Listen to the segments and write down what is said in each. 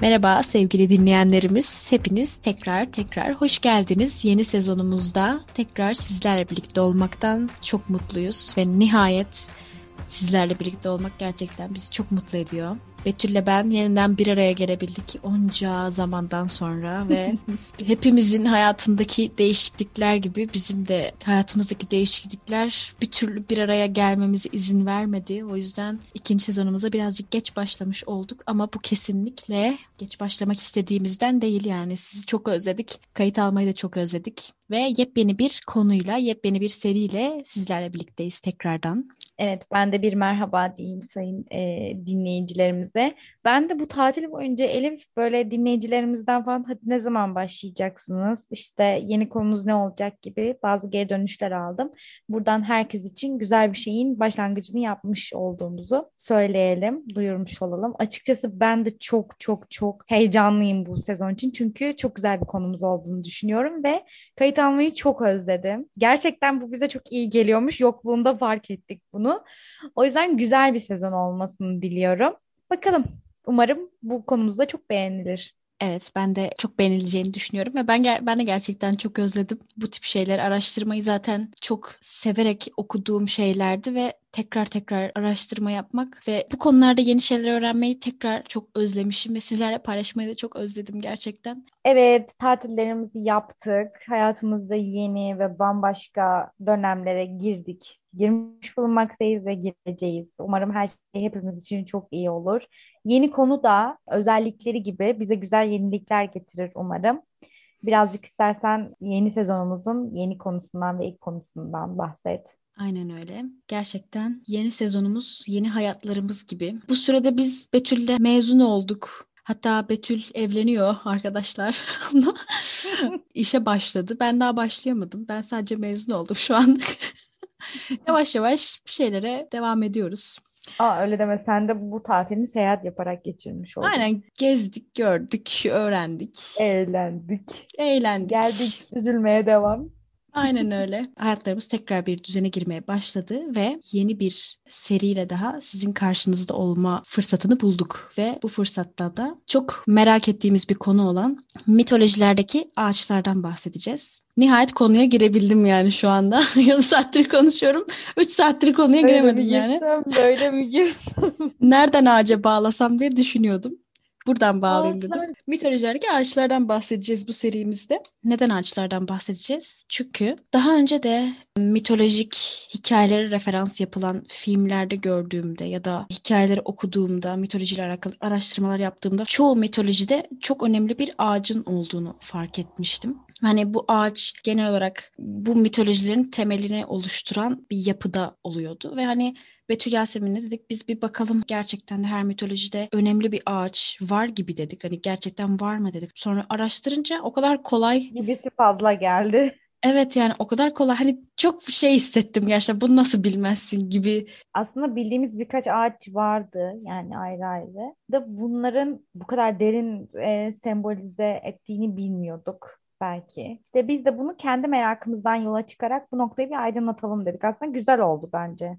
Merhaba sevgili dinleyenlerimiz. Hepiniz tekrar tekrar hoş geldiniz. Yeni sezonumuzda tekrar sizlerle birlikte olmaktan çok mutluyuz ve nihayet sizlerle birlikte olmak gerçekten bizi çok mutlu ediyor. Betül'le ben yeniden bir araya gelebildik onca zamandan sonra ve hepimizin hayatındaki değişiklikler gibi bizim de hayatımızdaki değişiklikler bir türlü bir araya gelmemize izin vermedi. O yüzden ikinci sezonumuza birazcık geç başlamış olduk ama bu kesinlikle geç başlamak istediğimizden değil yani. Sizi çok özledik. Kayıt almayı da çok özledik. Ve yepyeni bir konuyla, yepyeni bir seriyle sizlerle birlikteyiz tekrardan. Evet, ben de bir merhaba diyeyim sayın e, dinleyicilerimize. Ben de bu tatil boyunca Elif böyle dinleyicilerimizden falan hadi ne zaman başlayacaksınız? İşte yeni konumuz ne olacak gibi bazı geri dönüşler aldım. Buradan herkes için güzel bir şeyin başlangıcını yapmış olduğumuzu söyleyelim, duyurmuş olalım. Açıkçası ben de çok çok çok heyecanlıyım bu sezon için. Çünkü çok güzel bir konumuz olduğunu düşünüyorum ve kayıt almayı çok özledim. Gerçekten bu bize çok iyi geliyormuş. Yokluğunda fark ettik bunu. O yüzden güzel bir sezon olmasını diliyorum. Bakalım. Umarım bu konumuzda çok beğenilir. Evet, ben de çok beğenileceğini düşünüyorum ve ben ben de gerçekten çok özledim bu tip şeyler araştırmayı zaten çok severek okuduğum şeylerdi ve tekrar tekrar araştırma yapmak ve bu konularda yeni şeyler öğrenmeyi tekrar çok özlemişim ve sizlerle paylaşmayı da çok özledim gerçekten. Evet, tatillerimizi yaptık. Hayatımızda yeni ve bambaşka dönemlere girdik. Girmiş bulunmaktayız ve gireceğiz. Umarım her şey hepimiz için çok iyi olur. Yeni konu da özellikleri gibi bize güzel yenilikler getirir umarım. Birazcık istersen yeni sezonumuzun yeni konusundan ve ilk konusundan bahset. Aynen öyle. Gerçekten yeni sezonumuz, yeni hayatlarımız gibi. Bu sürede biz Betül'le mezun olduk. Hatta Betül evleniyor arkadaşlar. İşe başladı. Ben daha başlayamadım. Ben sadece mezun oldum şu anlık. yavaş yavaş bir şeylere devam ediyoruz. Aa öyle deme. Sen de bu tatilini seyahat yaparak geçirmiş oldun. Aynen gezdik, gördük, öğrendik. Eğlendik. Eğlendik. Geldik, üzülmeye devam. Aynen öyle. Hayatlarımız tekrar bir düzene girmeye başladı ve yeni bir seriyle daha sizin karşınızda olma fırsatını bulduk. Ve bu fırsatta da çok merak ettiğimiz bir konu olan mitolojilerdeki ağaçlardan bahsedeceğiz. Nihayet konuya girebildim yani şu anda. Yarım saattir konuşuyorum. Üç saattir konuya böyle giremedim mi yani. girsem, Böyle mi girsem? Nereden ağaca bağlasam diye düşünüyordum. Buradan bağlayayım Ağaçlar. dedim. Mitolojilerdeki ağaçlardan bahsedeceğiz bu serimizde. Neden ağaçlardan bahsedeceğiz? Çünkü daha önce de mitolojik hikayelere referans yapılan filmlerde gördüğümde ya da hikayeleri okuduğumda, mitolojiyle alakalı araştırmalar yaptığımda çoğu mitolojide çok önemli bir ağacın olduğunu fark etmiştim. Hani bu ağaç genel olarak bu mitolojilerin temelini oluşturan bir yapıda oluyordu ve hani Betül Yasemin'le dedik biz bir bakalım gerçekten de her mitolojide önemli bir ağaç var gibi dedik. Hani gerçekten var mı dedik. Sonra araştırınca o kadar kolay. Gibisi fazla geldi. Evet yani o kadar kolay. Hani çok şey hissettim gerçekten. Bunu nasıl bilmezsin gibi. Aslında bildiğimiz birkaç ağaç vardı yani ayrı ayrı. Da bunların bu kadar derin e, sembolize ettiğini bilmiyorduk belki. İşte biz de bunu kendi merakımızdan yola çıkarak bu noktayı bir aydınlatalım dedik. Aslında güzel oldu bence.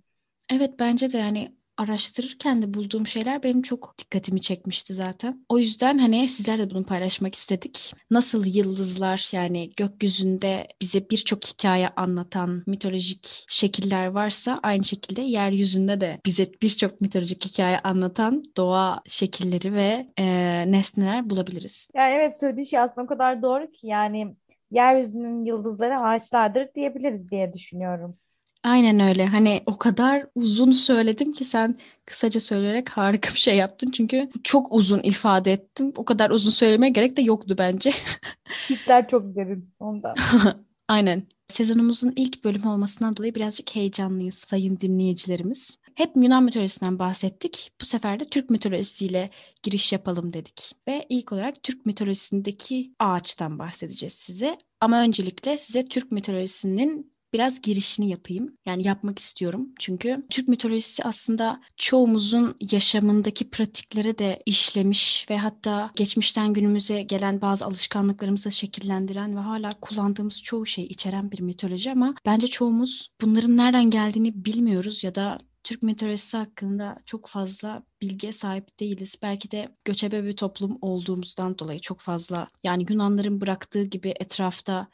Evet bence de yani araştırırken de bulduğum şeyler benim çok dikkatimi çekmişti zaten. O yüzden hani sizlerle bunu paylaşmak istedik. Nasıl yıldızlar yani gökyüzünde bize birçok hikaye anlatan mitolojik şekiller varsa aynı şekilde yeryüzünde de bize birçok mitolojik hikaye anlatan doğa şekilleri ve e, nesneler bulabiliriz. Yani evet söylediği şey aslında o kadar doğru ki yani yeryüzünün yıldızları ağaçlardır diyebiliriz diye düşünüyorum. Aynen öyle. Hani o kadar uzun söyledim ki sen kısaca söyleyerek harika bir şey yaptın. Çünkü çok uzun ifade ettim. O kadar uzun söylemeye gerek de yoktu bence. Hisler çok derin ondan. Aynen. Sezonumuzun ilk bölümü olmasından dolayı birazcık heyecanlıyız sayın dinleyicilerimiz. Hep Yunan mitolojisinden bahsettik. Bu sefer de Türk mitolojisiyle giriş yapalım dedik. Ve ilk olarak Türk mitolojisindeki ağaçtan bahsedeceğiz size. Ama öncelikle size Türk mitolojisinin biraz girişini yapayım. Yani yapmak istiyorum. Çünkü Türk mitolojisi aslında çoğumuzun yaşamındaki pratiklere de işlemiş ve hatta geçmişten günümüze gelen bazı alışkanlıklarımızı şekillendiren ve hala kullandığımız çoğu şeyi içeren bir mitoloji ama bence çoğumuz bunların nereden geldiğini bilmiyoruz ya da Türk mitolojisi hakkında çok fazla bilgiye sahip değiliz. Belki de göçebe bir toplum olduğumuzdan dolayı çok fazla yani Yunanların bıraktığı gibi etrafta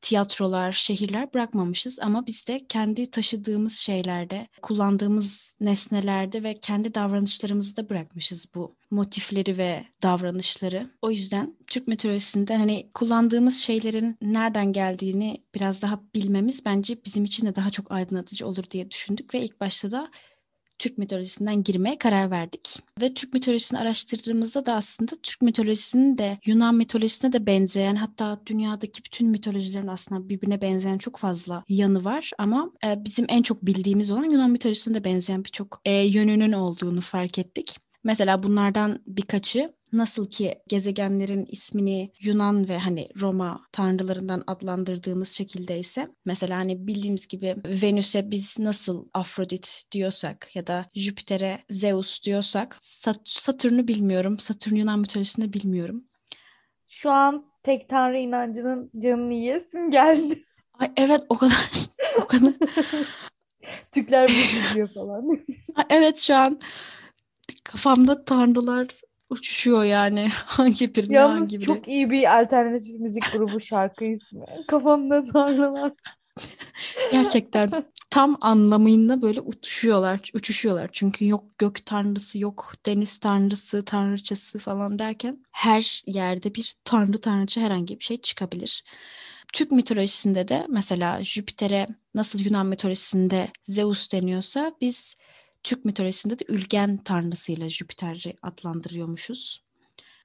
tiyatrolar, şehirler bırakmamışız ama biz de kendi taşıdığımız şeylerde, kullandığımız nesnelerde ve kendi davranışlarımızda bırakmışız bu motifleri ve davranışları. O yüzden Türk mitolojisinde hani kullandığımız şeylerin nereden geldiğini biraz daha bilmemiz bence bizim için de daha çok aydınlatıcı olur diye düşündük ve ilk başta da Türk mitolojisinden girmeye karar verdik. Ve Türk mitolojisini araştırdığımızda da aslında Türk mitolojisinin de Yunan mitolojisine de benzeyen hatta dünyadaki bütün mitolojilerin aslında birbirine benzeyen çok fazla yanı var. Ama e, bizim en çok bildiğimiz olan Yunan mitolojisine de benzeyen birçok e, yönünün olduğunu fark ettik. Mesela bunlardan birkaçı nasıl ki gezegenlerin ismini Yunan ve hani Roma tanrılarından adlandırdığımız şekilde ise mesela hani bildiğimiz gibi Venüs'e biz nasıl Afrodit diyorsak ya da Jüpiter'e Zeus diyorsak Sat Satürn'ü bilmiyorum. Satürn Yunan mitolojisinde bilmiyorum. Şu an tek tanrı inancının canını yiyesim geldi. Ay evet o kadar o kadar. Türkler bu diyor falan. evet şu an kafamda tanrılar uçuşuyor yani. hangi birini Yalnız hangi biri. çok iyi bir alternatif müzik grubu şarkı ismi. Kafamda tanrılar. Gerçekten tam anlamıyla böyle uçuşuyorlar, uçuşuyorlar. Çünkü yok gök tanrısı, yok deniz tanrısı, tanrıçası falan derken her yerde bir tanrı tanrıça herhangi bir şey çıkabilir. Türk mitolojisinde de mesela Jüpiter'e nasıl Yunan mitolojisinde Zeus deniyorsa biz Türk mitolojisinde de ülgen tanrısıyla Jüpiter'i adlandırıyormuşuz.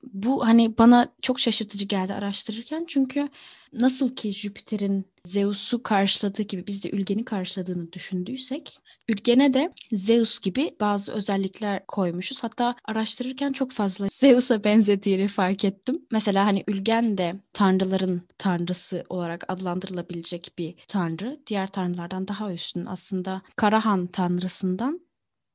Bu hani bana çok şaşırtıcı geldi araştırırken çünkü nasıl ki Jüpiter'in Zeus'u karşıladığı gibi biz de Ülgen'i karşıladığını düşündüysek Ülgen'e de Zeus gibi bazı özellikler koymuşuz. Hatta araştırırken çok fazla Zeus'a benzediğini fark ettim. Mesela hani Ülgen de tanrıların tanrısı olarak adlandırılabilecek bir tanrı. Diğer tanrılardan daha üstün aslında Karahan tanrısından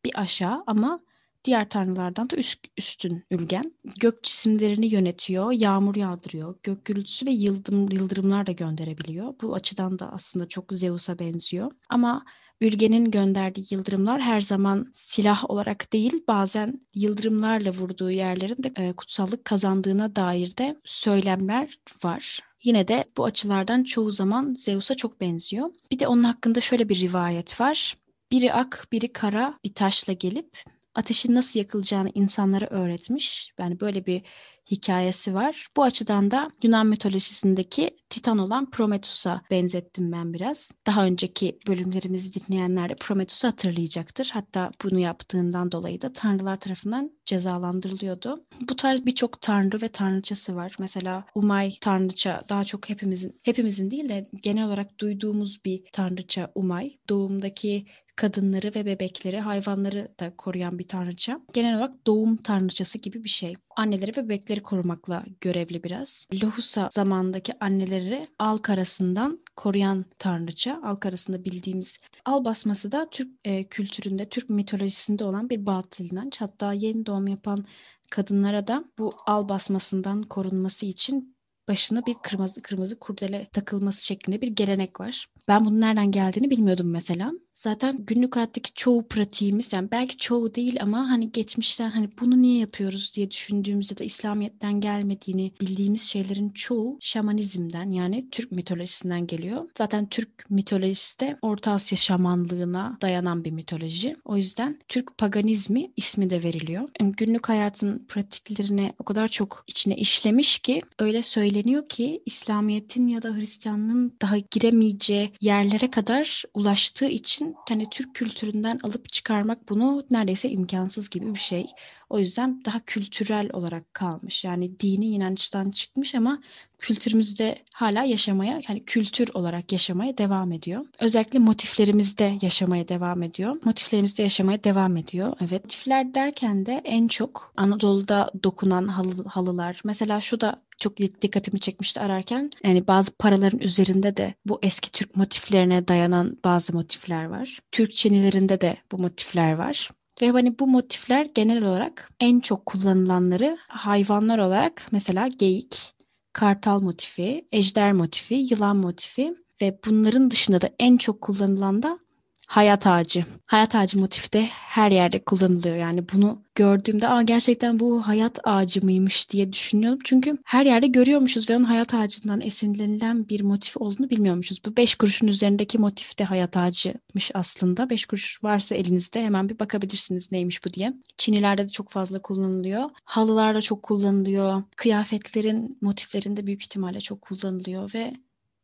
bir aşağı ama diğer tanrılardan da üst, üstün Ülgen. Gök cisimlerini yönetiyor, yağmur yağdırıyor, gök gürültüsü ve yıldırım, yıldırımlar da gönderebiliyor. Bu açıdan da aslında çok Zeus'a benziyor. Ama Ülgen'in gönderdiği yıldırımlar her zaman silah olarak değil bazen yıldırımlarla vurduğu yerlerin de e, kutsallık kazandığına dair de söylemler var. Yine de bu açılardan çoğu zaman Zeus'a çok benziyor. Bir de onun hakkında şöyle bir rivayet var. Biri ak, biri kara bir taşla gelip ateşin nasıl yakılacağını insanlara öğretmiş. Yani böyle bir hikayesi var. Bu açıdan da Yunan mitolojisindeki Titan olan Prometheus'a benzettim ben biraz. Daha önceki bölümlerimizi dinleyenler de Prometheus'u hatırlayacaktır. Hatta bunu yaptığından dolayı da tanrılar tarafından cezalandırılıyordu. Bu tarz birçok tanrı ve tanrıçası var. Mesela Umay tanrıça daha çok hepimizin hepimizin değil de genel olarak duyduğumuz bir tanrıça Umay. Doğumdaki kadınları ve bebekleri, hayvanları da koruyan bir tanrıça. Genel olarak doğum tanrıçası gibi bir şey. Anneleri ve bebekleri korumakla görevli biraz. Lohusa zamanındaki anneleri al karasından koruyan tanrıça. Al karasında bildiğimiz al basması da Türk e, kültüründe, Türk mitolojisinde olan bir batıl inanç. Hatta yeni doğum yapan kadınlara da bu al basmasından korunması için başına bir kırmızı kırmızı kurdele takılması şeklinde bir gelenek var. Ben bunun nereden geldiğini bilmiyordum mesela. Zaten günlük hayattaki çoğu pratiğimiz yani belki çoğu değil ama hani geçmişten hani bunu niye yapıyoruz diye düşündüğümüzde de İslamiyet'ten gelmediğini bildiğimiz şeylerin çoğu şamanizmden yani Türk mitolojisinden geliyor. Zaten Türk mitolojisi de Orta Asya şamanlığına dayanan bir mitoloji. O yüzden Türk paganizmi ismi de veriliyor. Yani günlük hayatın pratiklerine o kadar çok içine işlemiş ki öyle söyleniyor ki İslamiyet'in ya da Hristiyanlığın daha giremeyeceği yerlere kadar ulaştığı için hani Türk kültüründen alıp çıkarmak bunu neredeyse imkansız gibi bir şey. O yüzden daha kültürel olarak kalmış. Yani dini inançtan çıkmış ama kültürümüzde hala yaşamaya yani kültür olarak yaşamaya devam ediyor. Özellikle motiflerimizde yaşamaya devam ediyor. Motiflerimizde yaşamaya devam ediyor. Evet. Motifler derken de en çok Anadolu'da dokunan halı, halılar. Mesela şu da çok dikkatimi çekmişti ararken. Yani bazı paraların üzerinde de bu eski Türk motiflerine dayanan bazı motifler var. Türk çinilerinde de bu motifler var. Ve hani bu motifler genel olarak en çok kullanılanları hayvanlar olarak mesela geyik, kartal motifi, ejder motifi, yılan motifi ve bunların dışında da en çok kullanılan da hayat ağacı. Hayat ağacı motifi de her yerde kullanılıyor. Yani bunu gördüğümde Aa, gerçekten bu hayat ağacı mıymış diye düşünüyorum. Çünkü her yerde görüyormuşuz ve onun hayat ağacından esinlenilen bir motif olduğunu bilmiyormuşuz. Bu beş kuruşun üzerindeki motif de hayat ağacımış aslında. Beş kuruş varsa elinizde hemen bir bakabilirsiniz neymiş bu diye. Çinilerde de çok fazla kullanılıyor. Halılarda çok kullanılıyor. Kıyafetlerin motiflerinde büyük ihtimalle çok kullanılıyor ve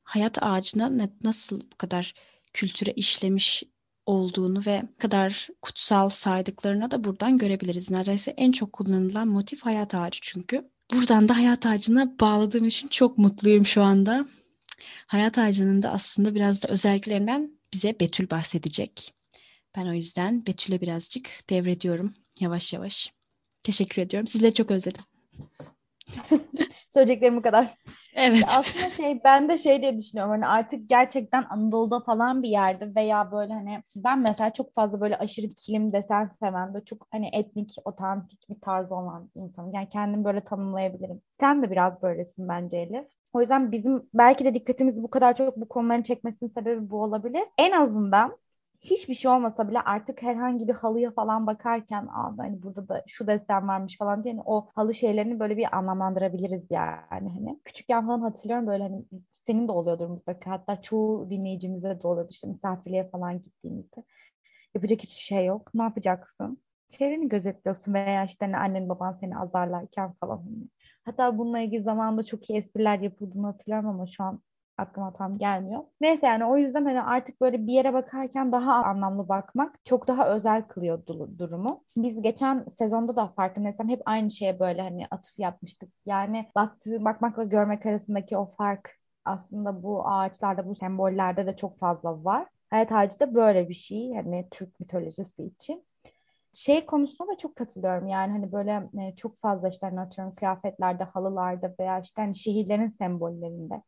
hayat ağacına nasıl bu kadar kültüre işlemiş olduğunu ve kadar kutsal saydıklarını da buradan görebiliriz. Neredeyse en çok kullanılan motif hayat ağacı çünkü. Buradan da hayat ağacına bağladığım için çok mutluyum şu anda. Hayat ağacının da aslında biraz da özelliklerinden bize Betül bahsedecek. Ben o yüzden Betül'e birazcık devrediyorum yavaş yavaş. Teşekkür ediyorum. Sizleri çok özledim. Söyleyeceklerim bu kadar. Evet. Aslında şey ben de şey diye düşünüyorum hani artık gerçekten Anadolu'da falan bir yerde veya böyle hani ben mesela çok fazla böyle aşırı kilim desen seven böyle çok hani etnik, otantik bir tarz olan insanım. Yani kendimi böyle tanımlayabilirim. Sen de biraz böylesin bence Elif. O yüzden bizim belki de dikkatimizi bu kadar çok bu konuların çekmesinin sebebi bu olabilir. En azından hiçbir şey olmasa bile artık herhangi bir halıya falan bakarken Aa, hani burada da şu desen varmış falan diye hani o halı şeylerini böyle bir anlamlandırabiliriz yani hani. Küçükken falan hatırlıyorum böyle hani senin de oluyordur mutlaka. Hatta çoğu dinleyicimize de oluyordu işte misafirliğe falan gittiğimizde. Yapacak hiçbir şey yok. Ne yapacaksın? Çevreni gözetliyorsun veya işte hani annen baban seni azarlarken falan hani. hatta bununla ilgili zamanında çok iyi espriler yapıldığını hatırlıyorum ama şu an aklıma tam gelmiyor. Neyse yani o yüzden hani artık böyle bir yere bakarken daha anlamlı bakmak çok daha özel kılıyor durumu. Biz geçen sezonda da farkındaysan hep aynı şeye böyle hani atıf yapmıştık. Yani baktığı, bakmakla görmek arasındaki o fark aslında bu ağaçlarda, bu sembollerde de çok fazla var. Hayat ağacı da böyle bir şey yani Türk mitolojisi için şey konusunda da çok katılıyorum yani hani böyle e, çok fazla işte hani atıyorum kıyafetlerde, halılarda veya işte hani şehirlerin sembollerinde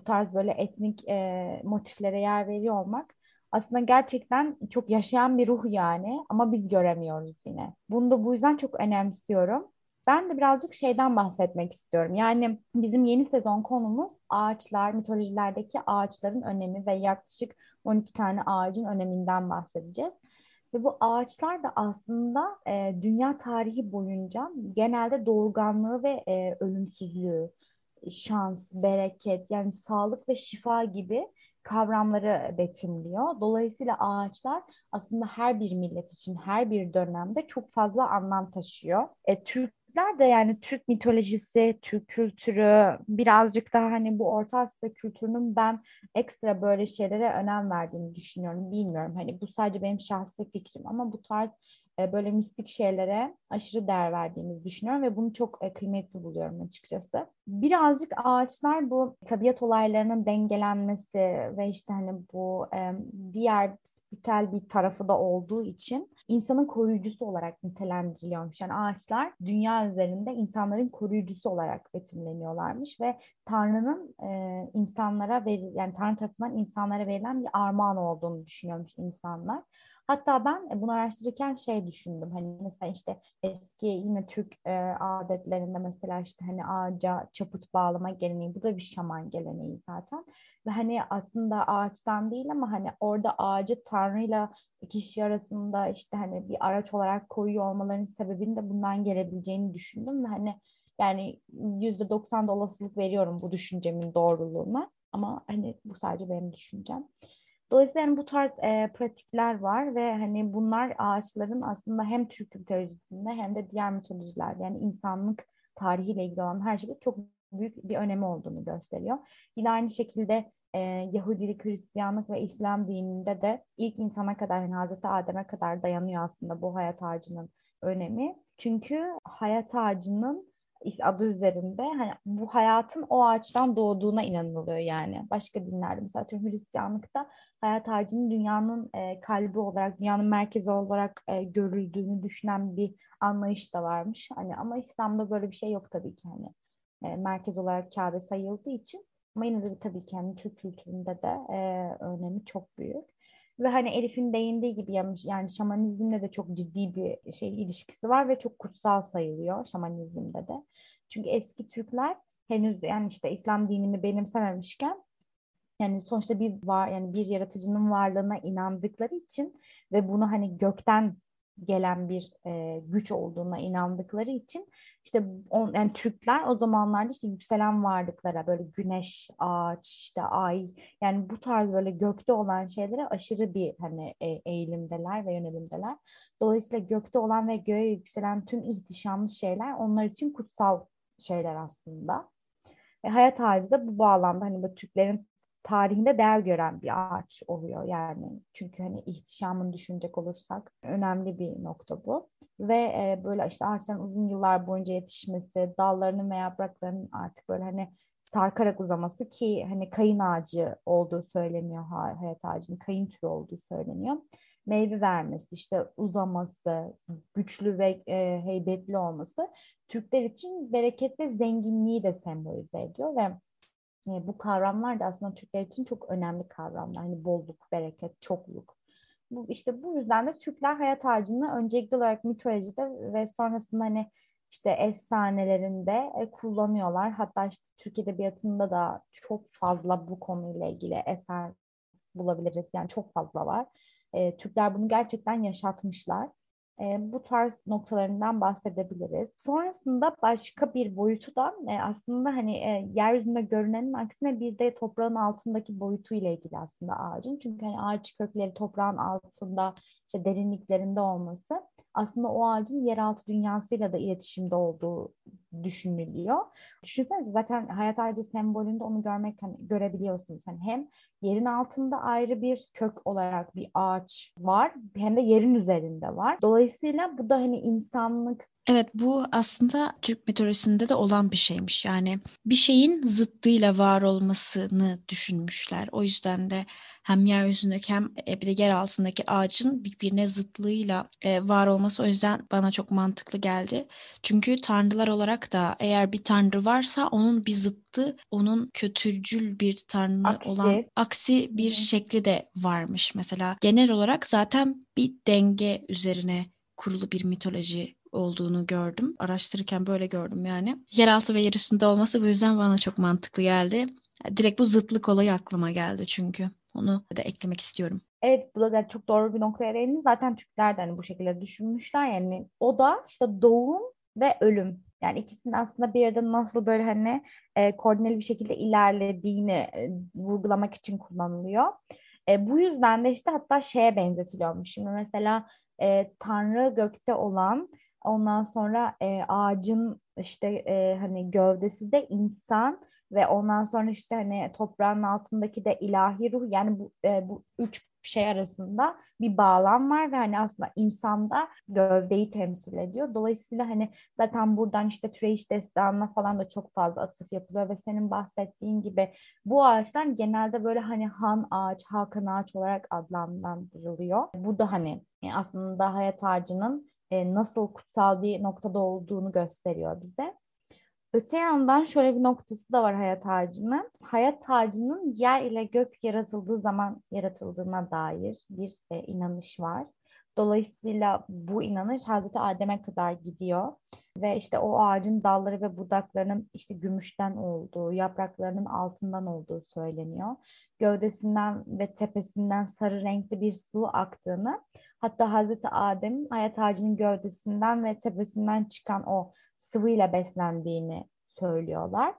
bu tarz böyle etnik e, motiflere yer veriyor olmak aslında gerçekten çok yaşayan bir ruh yani ama biz göremiyoruz yine. Bunu da bu yüzden çok önemsiyorum. Ben de birazcık şeyden bahsetmek istiyorum. Yani bizim yeni sezon konumuz ağaçlar, mitolojilerdeki ağaçların önemi ve yaklaşık 12 tane ağacın öneminden bahsedeceğiz. Ve bu ağaçlar da aslında e, dünya tarihi boyunca genelde doğurganlığı ve e, ölümsüzlüğü, şans, bereket yani sağlık ve şifa gibi kavramları betimliyor. Dolayısıyla ağaçlar aslında her bir millet için her bir dönemde çok fazla anlam taşıyor. E, Türkler de yani Türk mitolojisi, Türk kültürü birazcık daha hani bu Orta Asya kültürünün ben ekstra böyle şeylere önem verdiğini düşünüyorum. Bilmiyorum hani bu sadece benim şahsi fikrim ama bu tarz böyle mistik şeylere aşırı değer verdiğimizi düşünüyorum ve bunu çok e, kıymetli buluyorum açıkçası. Birazcık ağaçlar bu tabiat olaylarının dengelenmesi ve işte hani bu e, diğer spiritüel bir tarafı da olduğu için insanın koruyucusu olarak nitelendiriliyormuş. Yani ağaçlar dünya üzerinde insanların koruyucusu olarak betimleniyorlarmış ve Tanrı'nın e, insanlara ver, yani Tanrı tarafından insanlara verilen bir armağan olduğunu düşünüyormuş insanlar. Hatta ben e, bunu araştırırken şey düşündüm. Hani mesela işte eski yine Türk e, adetlerinde mesela işte hani ağaca çaput bağlama geleneği. Bu da bir şaman geleneği zaten. Ve hani aslında ağaçtan değil ama hani orada ağacı Tanrı'yla kişi arasında işte hani bir araç olarak koyuyor olmalarının sebebinin de bundan gelebileceğini düşündüm. Ve hani yani yüzde doksan olasılık veriyorum bu düşüncemin doğruluğuna. Ama hani bu sadece benim düşüncem. Dolayısıyla yani bu tarz e, pratikler var ve hani bunlar ağaçların aslında hem Türk mitolojisinde hem de diğer mitolojiler yani insanlık tarihiyle ilgili olan her şeyde çok büyük bir önemi olduğunu gösteriyor. Yine aynı şekilde e, Yahudilik, Hristiyanlık ve İslam dininde de ilk insana kadar yani Hazreti Adem'e kadar dayanıyor aslında bu hayat ağacının önemi. Çünkü hayat ağacının adı üzerinde hani bu hayatın o ağaçtan doğduğuna inanılıyor yani. Başka dinlerde mesela Hristiyanlıkta hayat ağacının dünyanın e, kalbi olarak, dünyanın merkezi olarak e, görüldüğünü düşünen bir anlayış da varmış. Hani ama İslam'da böyle bir şey yok tabii ki hani e, merkez olarak Kabe sayıldığı için. Ama yine de tabii ki hani Türk kültüründe de e, önemi çok büyük. Ve hani Elif'in değindiği gibi yani şamanizmle de çok ciddi bir şey ilişkisi var ve çok kutsal sayılıyor şamanizmde de. Çünkü eski Türkler henüz yani işte İslam dinini benimsememişken Yani sonuçta bir var yani bir yaratıcının varlığına inandıkları için ve bunu hani gökten gelen bir e, güç olduğuna inandıkları için işte on, yani Türkler o zamanlarda işte yükselen varlıklara böyle güneş, ağaç, işte ay yani bu tarz böyle gökte olan şeylere aşırı bir hani e, eğilimdeler ve yönelimdeler. Dolayısıyla gökte olan ve göğe yükselen tüm ihtişamlı şeyler onlar için kutsal şeyler aslında. E, hayat ağacı da bu bağlamda hani bu Türklerin tarihinde değer gören bir ağaç oluyor yani. Çünkü hani ihtişamını düşünecek olursak önemli bir nokta bu. Ve e, böyle işte ağaçların uzun yıllar boyunca yetişmesi, dallarının ve yapraklarının artık böyle hani sarkarak uzaması ki hani kayın ağacı olduğu söyleniyor hayat ağacının kayın türü olduğu söyleniyor. Meyve vermesi, işte uzaması, güçlü ve e, heybetli olması Türkler için bereket ve zenginliği de sembolize ediyor ve e, bu kavramlar da aslında Türkler için çok önemli kavramlar. Hani bolluk, bereket, çokluk. Bu, işte bu yüzden de Türkler hayat ağacını öncelikli olarak mitolojide ve sonrasında hani işte efsanelerinde e, kullanıyorlar. Hatta işte Türk Edebiyatı'nda da çok fazla bu konuyla ilgili eser bulabiliriz. Yani çok fazla var. E, Türkler bunu gerçekten yaşatmışlar e, bu tarz noktalarından bahsedebiliriz. Sonrasında başka bir boyutu da e, aslında hani e, yeryüzünde görünenin aksine bir de toprağın altındaki boyutu ile ilgili aslında ağacın. Çünkü hani ağaç kökleri toprağın altında işte derinliklerinde olması aslında o ağacın yeraltı dünyasıyla da iletişimde olduğu düşünülüyor. Düşünsenize zaten hayat ağacı sembolünde onu görmek hani görebiliyorsunuz. Hani hem yerin altında ayrı bir kök olarak bir ağaç var hem de yerin üzerinde var. Dolayısıyla bu da hani insanlık Evet bu aslında Türk mitolojisinde de olan bir şeymiş. Yani bir şeyin zıttıyla var olmasını düşünmüşler. O yüzden de hem yeryüzündeki hem e, bir de yer altındaki ağacın birbirine zıtlığıyla e, var olması o yüzden bana çok mantıklı geldi. Çünkü tanrılar olarak da eğer bir tanrı varsa onun bir zıttı, onun kötücül bir tanrı aksi. olan aksi bir şekli de varmış. Mesela genel olarak zaten bir denge üzerine kurulu bir mitoloji olduğunu gördüm. Araştırırken böyle gördüm yani. Yeraltı ve yer üstünde olması bu yüzden bana çok mantıklı geldi. Direkt bu zıtlık olayı aklıma geldi çünkü. Onu da eklemek istiyorum. Evet bu da çok doğru bir noktaya değindin. Zaten Türkler de hani bu şekilde düşünmüşler. Yani o da işte doğum ve ölüm. Yani ikisinin aslında bir arada nasıl böyle hani e, koordineli bir şekilde ilerlediğini e, vurgulamak için kullanılıyor. E, bu yüzden de işte hatta şeye benzetiliyormuş. Şimdi mesela e, Tanrı gökte olan Ondan sonra e, ağacın işte e, hani gövdesi de insan ve ondan sonra işte hani toprağın altındaki de ilahi ruh yani bu e, bu üç şey arasında bir bağlam var ve hani aslında insanda gövdeyi temsil ediyor. Dolayısıyla hani zaten buradan işte Türeyiş destanına falan da çok fazla atıf yapılıyor ve senin bahsettiğin gibi bu ağaçlar genelde böyle hani han ağaç, hakan ağaç olarak adlandırılıyor. Bu da hani aslında hayat ağacının e, nasıl kutsal bir noktada olduğunu gösteriyor bize. Öte yandan şöyle bir noktası da var hayat ağacının. Hayat ağacının yer ile gök yaratıldığı zaman yaratıldığına dair bir e, inanış var. Dolayısıyla bu inanış Hazreti Adem'e kadar gidiyor ve işte o ağacın dalları ve budaklarının işte gümüşten olduğu, yapraklarının altından olduğu söyleniyor. Gövdesinden ve tepesinden sarı renkli bir sıvı aktığını, hatta Hazreti Adem'in hayat ağacının gövdesinden ve tepesinden çıkan o sıvıyla beslendiğini söylüyorlar.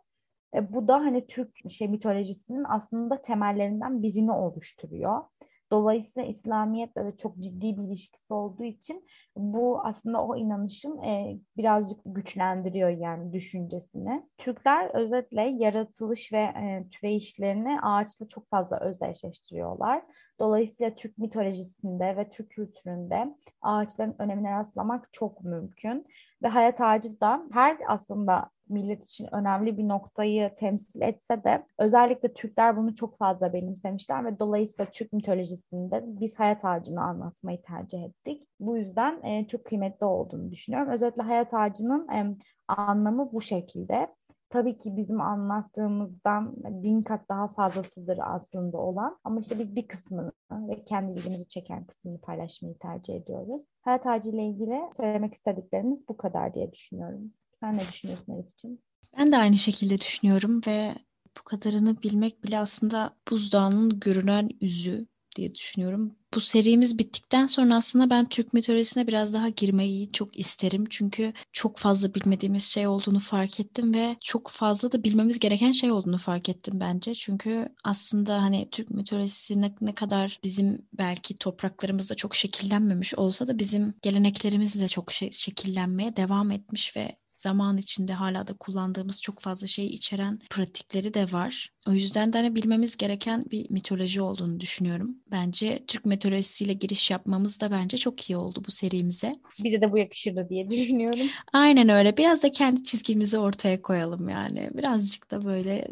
E, bu da hani Türk şey mitolojisinin aslında temellerinden birini oluşturuyor. Dolayısıyla İslamiyetle de çok ciddi bir ilişkisi olduğu için bu aslında o inanışın e, birazcık güçlendiriyor yani düşüncesini. Türkler özetle yaratılış ve e, türeyişlerini ağaçla çok fazla özdeşleştiriyorlar. Dolayısıyla Türk mitolojisinde ve Türk kültüründe ağaçların önemine rastlamak çok mümkün. Ve hayat ağacı da her aslında millet için önemli bir noktayı temsil etse de özellikle Türkler bunu çok fazla benimsemişler ve dolayısıyla Türk mitolojisinde biz hayat ağacını anlatmayı tercih ettik. Bu yüzden e, çok kıymetli olduğunu düşünüyorum. Özellikle hayat ağacının e, anlamı bu şekilde. Tabii ki bizim anlattığımızdan bin kat daha fazlasıdır aslında olan. Ama işte biz bir kısmını ve kendi ilgimizi çeken kısmını paylaşmayı tercih ediyoruz. Hayat ağacı ile ilgili söylemek istediklerimiz bu kadar diye düşünüyorum. Sen ne düşünüyorsun Elif'ciğim? Ben de aynı şekilde düşünüyorum ve Bu kadarını bilmek bile aslında buzdağının görünen yüzü diye düşünüyorum. Bu serimiz bittikten sonra aslında ben Türk mitolojisine biraz daha girmeyi çok isterim. Çünkü çok fazla bilmediğimiz şey olduğunu fark ettim ve çok fazla da bilmemiz gereken şey olduğunu fark ettim bence. Çünkü aslında hani Türk mitolojisi ne, ne kadar bizim belki topraklarımızda çok şekillenmemiş olsa da bizim geleneklerimiz de çok şey, şekillenmeye devam etmiş ve zaman içinde hala da kullandığımız çok fazla şeyi içeren pratikleri de var. O yüzden de hani bilmemiz gereken bir mitoloji olduğunu düşünüyorum. Bence Türk mitolojisiyle giriş yapmamız da bence çok iyi oldu bu serimize. Bize de bu yakışırdı diye düşünüyorum. Aynen öyle. Biraz da kendi çizgimizi ortaya koyalım yani. Birazcık da böyle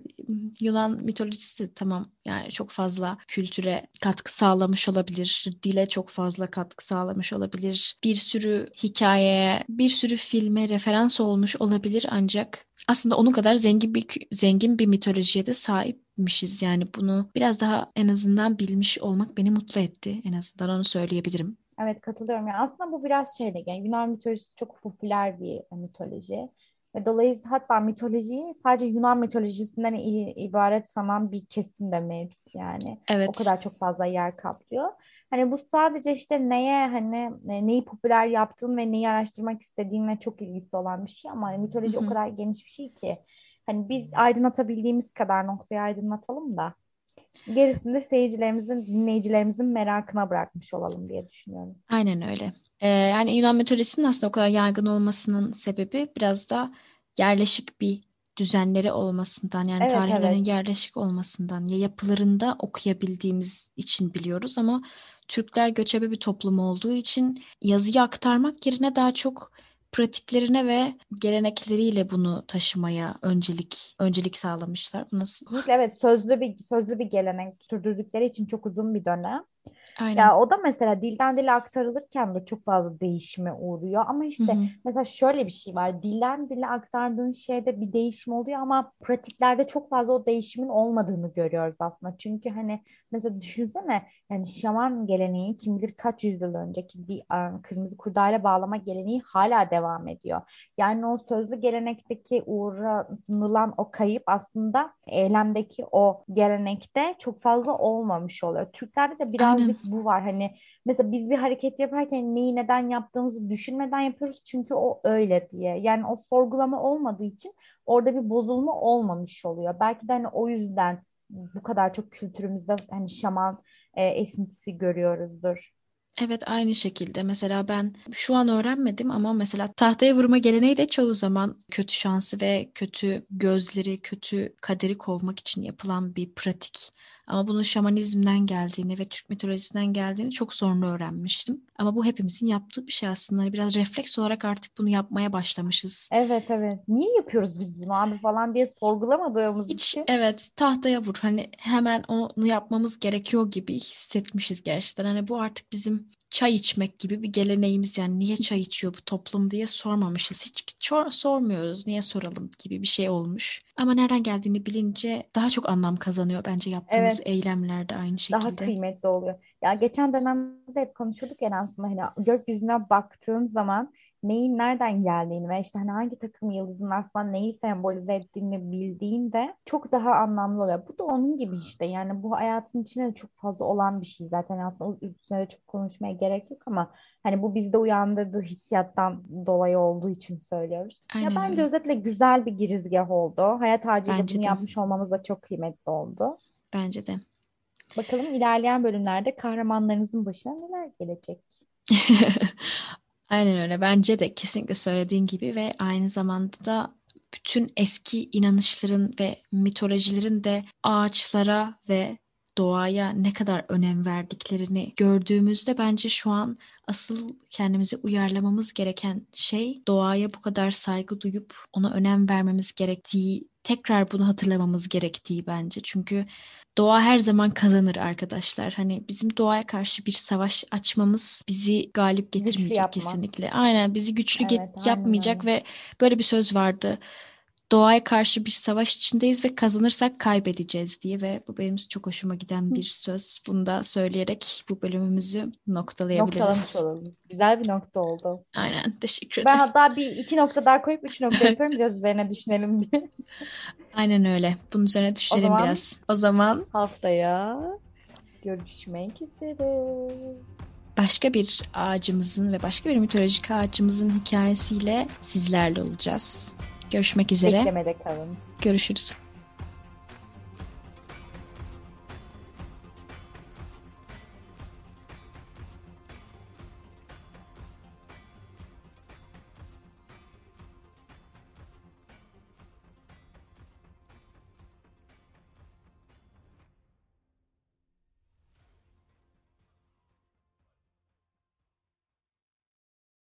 Yunan mitolojisi tamam yani çok fazla kültüre katkı sağlamış olabilir. Dile çok fazla katkı sağlamış olabilir. Bir sürü hikayeye, bir sürü filme referans olmuş olabilir ancak aslında onun kadar zengin bir zengin bir mitolojiye de sahipmişiz. Yani bunu biraz daha en azından bilmiş olmak beni mutlu etti. En azından onu söyleyebilirim. Evet katılıyorum. Yani aslında bu biraz şeyle yani Yunan mitolojisi çok popüler bir mitoloji. Ve dolayısıyla hatta mitolojiyi sadece Yunan mitolojisinden ibaret sanan bir kesim de mevcut yani. Evet. O kadar çok fazla yer kaplıyor. Hani bu sadece işte neye hani e, neyi popüler yaptığın ve neyi araştırmak istediğinle çok ilgisi olan bir şey ama hani mitoloji Hı-hı. o kadar geniş bir şey ki hani biz aydınlatabildiğimiz kadar noktayı aydınlatalım da gerisinde seyircilerimizin, dinleyicilerimizin merakına bırakmış olalım diye düşünüyorum. Aynen öyle. Ee, yani Yunan mitolojisinin aslında o kadar yaygın olmasının sebebi biraz da yerleşik bir düzenleri olmasından yani evet, tarihlerin evet. yerleşik olmasından ya yapılarında okuyabildiğimiz için biliyoruz ama Türkler göçebe bir toplum olduğu için yazıyı aktarmak yerine daha çok pratiklerine ve gelenekleriyle bunu taşımaya öncelik öncelik sağlamışlar. Bu nasıl? Evet, sözlü bir sözlü bir gelenek sürdürdükleri için çok uzun bir dönem. Aynen. Ya o da mesela dilden dile aktarılırken de çok fazla değişime uğruyor. Ama işte Hı-hı. mesela şöyle bir şey var. Dilden dile aktardığın şeyde bir değişim oluyor ama pratiklerde çok fazla o değişimin olmadığını görüyoruz aslında. Çünkü hani mesela düşünsene yani şaman geleneği kim bilir kaç yüzyıl önceki bir kırmızı kurdayla bağlama geleneği hala devam ediyor. Yani o sözlü gelenekteki uğranılan o kayıp aslında eylemdeki o gelenekte çok fazla olmamış oluyor. Türklerde de biraz bu var. Hani mesela biz bir hareket yaparken neyi neden yaptığımızı düşünmeden yapıyoruz çünkü o öyle diye. Yani o sorgulama olmadığı için orada bir bozulma olmamış oluyor. Belki de hani o yüzden bu kadar çok kültürümüzde hani şaman e, esintisi görüyoruzdur. Evet aynı şekilde mesela ben şu an öğrenmedim ama mesela tahtaya vurma geleneği de çoğu zaman kötü şansı ve kötü gözleri, kötü kaderi kovmak için yapılan bir pratik. Ama bunun şamanizmden geldiğini ve Türk mitolojisinden geldiğini çok sonra öğrenmiştim. Ama bu hepimizin yaptığı bir şey aslında. Hani biraz refleks olarak artık bunu yapmaya başlamışız. Evet evet. Niye yapıyoruz biz bunu abi falan diye sorgulamadığımız Hiç, için. Evet tahtaya vur. Hani hemen onu yapmamız gerekiyor gibi hissetmişiz gerçekten. Hani bu artık bizim çay içmek gibi bir geleneğimiz yani niye çay içiyor bu toplum diye sormamışız. Hiç sormuyoruz. Niye soralım gibi bir şey olmuş. Ama nereden geldiğini bilince daha çok anlam kazanıyor bence yaptığımız evet. eylemler de aynı şekilde. Daha kıymetli oluyor. Ya geçen dönemde hep konuşuyorduk yani aslında hani gökyüzüne baktığın zaman neyin nereden geldiğini ve işte hani hangi takım yıldızın aslında neyi sembolize ettiğini bildiğinde çok daha anlamlı oluyor. Bu da onun gibi işte yani bu hayatın içinde de çok fazla olan bir şey zaten aslında üstüne de çok konuşmaya gerek yok ama hani bu bizde uyandırdığı hissiyattan dolayı olduğu için söylüyoruz. Aynen ya bence özetle güzel bir girizgah oldu. Hayat ağacıyla bunu de. yapmış olmamız da çok kıymetli oldu. Bence de. Bakalım ilerleyen bölümlerde kahramanlarınızın başına neler gelecek? Aynen öyle. Bence de kesinlikle söylediğin gibi ve aynı zamanda da bütün eski inanışların ve mitolojilerin de ağaçlara ve doğaya ne kadar önem verdiklerini gördüğümüzde bence şu an asıl kendimizi uyarlamamız gereken şey doğaya bu kadar saygı duyup ona önem vermemiz gerektiği tekrar bunu hatırlamamız gerektiği bence. Çünkü doğa her zaman kazanır arkadaşlar. Hani bizim doğaya karşı bir savaş açmamız bizi galip getirmeyecek kesinlikle. Aynen bizi güçlü evet, get- yapmayacak öyle. ve böyle bir söz vardı. doğaya karşı bir savaş içindeyiz ve kazanırsak kaybedeceğiz diye ve bu benim çok hoşuma giden bir söz. Bunu da söyleyerek bu bölümümüzü noktalayabiliriz. Noktalamış olalım. Güzel bir nokta oldu. Aynen teşekkür ederim. Ben hatta bir iki nokta daha koyup üç nokta yapıyorum biraz üzerine düşünelim diye. Aynen öyle. Bunun üzerine düşünelim zaman- biraz. O zaman Haftaya görüşmek üzere. başka bir ağacımızın ve başka bir mitolojik ağacımızın hikayesiyle sizlerle olacağız. Görüşmek üzere. Beklemede kalın. Görüşürüz.